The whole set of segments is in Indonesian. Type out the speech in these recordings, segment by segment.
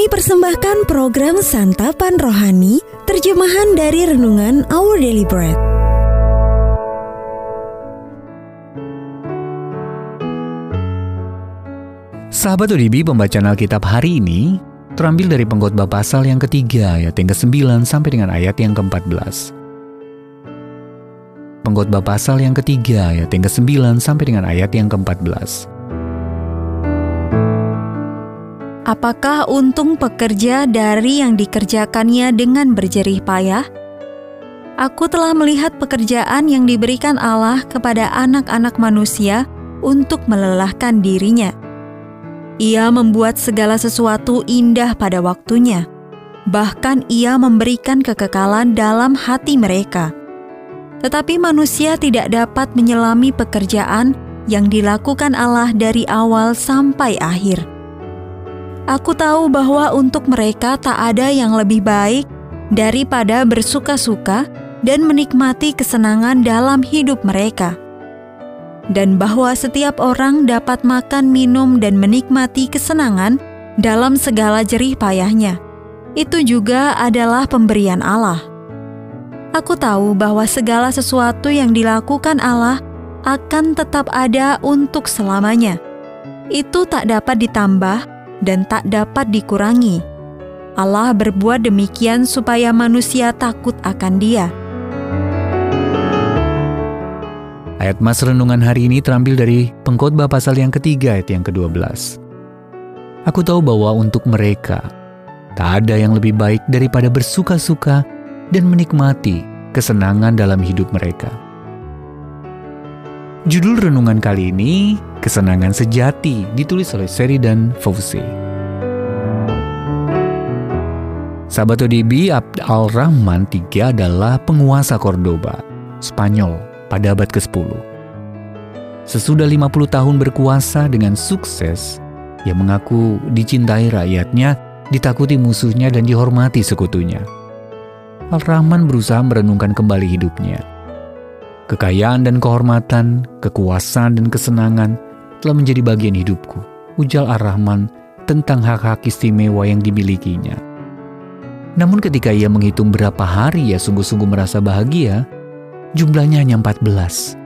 Kami persembahkan program Santapan Rohani, terjemahan dari Renungan Our Daily Bread. Sahabat ODB, pembacaan Alkitab hari ini terambil dari pengkhotbah pasal yang ketiga ayat yang ke-9 sampai dengan ayat yang ke-14. Pengkhotbah pasal yang ketiga ayat yang ke-9 sampai dengan ayat yang ke-14. Apakah untung pekerja dari yang dikerjakannya dengan berjerih payah? Aku telah melihat pekerjaan yang diberikan Allah kepada anak-anak manusia untuk melelahkan dirinya. Ia membuat segala sesuatu indah pada waktunya, bahkan Ia memberikan kekekalan dalam hati mereka. Tetapi manusia tidak dapat menyelami pekerjaan yang dilakukan Allah dari awal sampai akhir. Aku tahu bahwa untuk mereka tak ada yang lebih baik daripada bersuka-suka dan menikmati kesenangan dalam hidup mereka, dan bahwa setiap orang dapat makan, minum, dan menikmati kesenangan dalam segala jerih payahnya. Itu juga adalah pemberian Allah. Aku tahu bahwa segala sesuatu yang dilakukan Allah akan tetap ada untuk selamanya. Itu tak dapat ditambah dan tak dapat dikurangi. Allah berbuat demikian supaya manusia takut akan Dia. Ayat Mas Renungan hari ini terambil dari pengkhotbah pasal yang ketiga ayat yang ke-12. Aku tahu bahwa untuk mereka tak ada yang lebih baik daripada bersuka-suka dan menikmati kesenangan dalam hidup mereka. Judul renungan kali ini, Kesenangan Sejati, ditulis oleh Sheridan Fauzi. Sahabat ODB, Abd al-Rahman III adalah penguasa Cordoba, Spanyol, pada abad ke-10. Sesudah 50 tahun berkuasa dengan sukses, ia mengaku dicintai rakyatnya, ditakuti musuhnya dan dihormati sekutunya. Al-Rahman berusaha merenungkan kembali hidupnya. Kekayaan dan kehormatan, kekuasaan dan kesenangan telah menjadi bagian hidupku, ujar Ar-Rahman tentang hak-hak istimewa yang dimilikinya. Namun ketika ia menghitung berapa hari ia sungguh-sungguh merasa bahagia, jumlahnya hanya 14.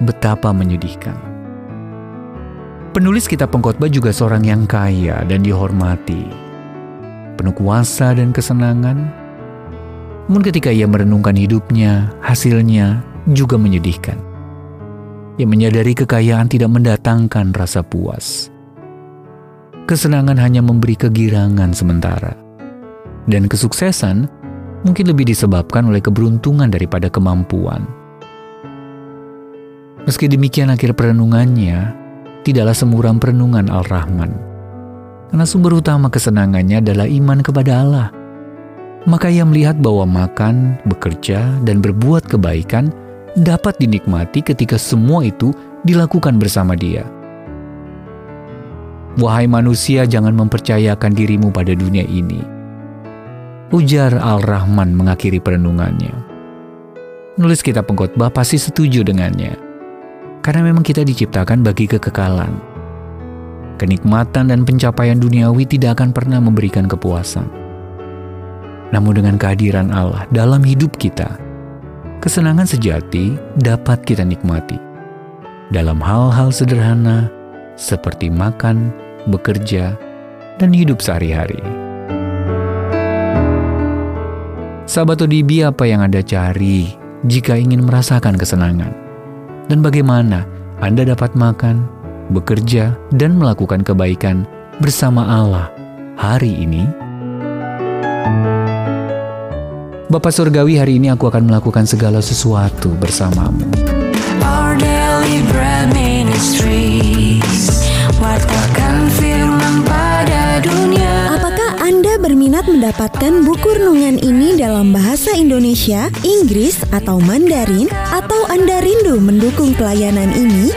Betapa menyedihkan. Penulis kitab pengkhotbah juga seorang yang kaya dan dihormati. Penuh kuasa dan kesenangan, namun ketika ia merenungkan hidupnya, hasilnya juga menyedihkan. Ia menyadari kekayaan tidak mendatangkan rasa puas. Kesenangan hanya memberi kegirangan sementara. Dan kesuksesan mungkin lebih disebabkan oleh keberuntungan daripada kemampuan. Meski demikian akhir perenungannya tidaklah semuram perenungan Al-Rahman. Karena sumber utama kesenangannya adalah iman kepada Allah – maka ia melihat bahwa makan, bekerja, dan berbuat kebaikan dapat dinikmati ketika semua itu dilakukan bersama dia. Wahai manusia, jangan mempercayakan dirimu pada dunia ini. Ujar Al-Rahman mengakhiri perenungannya. Nulis kitab pengkhotbah pasti setuju dengannya. Karena memang kita diciptakan bagi kekekalan. Kenikmatan dan pencapaian duniawi tidak akan pernah memberikan kepuasan namun dengan kehadiran Allah dalam hidup kita, kesenangan sejati dapat kita nikmati. Dalam hal-hal sederhana seperti makan, bekerja, dan hidup sehari-hari. Sahabat ODB apa yang Anda cari jika ingin merasakan kesenangan? Dan bagaimana Anda dapat makan, bekerja, dan melakukan kebaikan bersama Allah hari ini? Bapak Surgawi hari ini aku akan melakukan segala sesuatu bersamamu. Our daily bread ministries, firman pada dunia. Apakah Anda berminat mendapatkan buku renungan ini dalam bahasa Indonesia, Inggris, atau Mandarin? Atau Anda rindu mendukung pelayanan ini?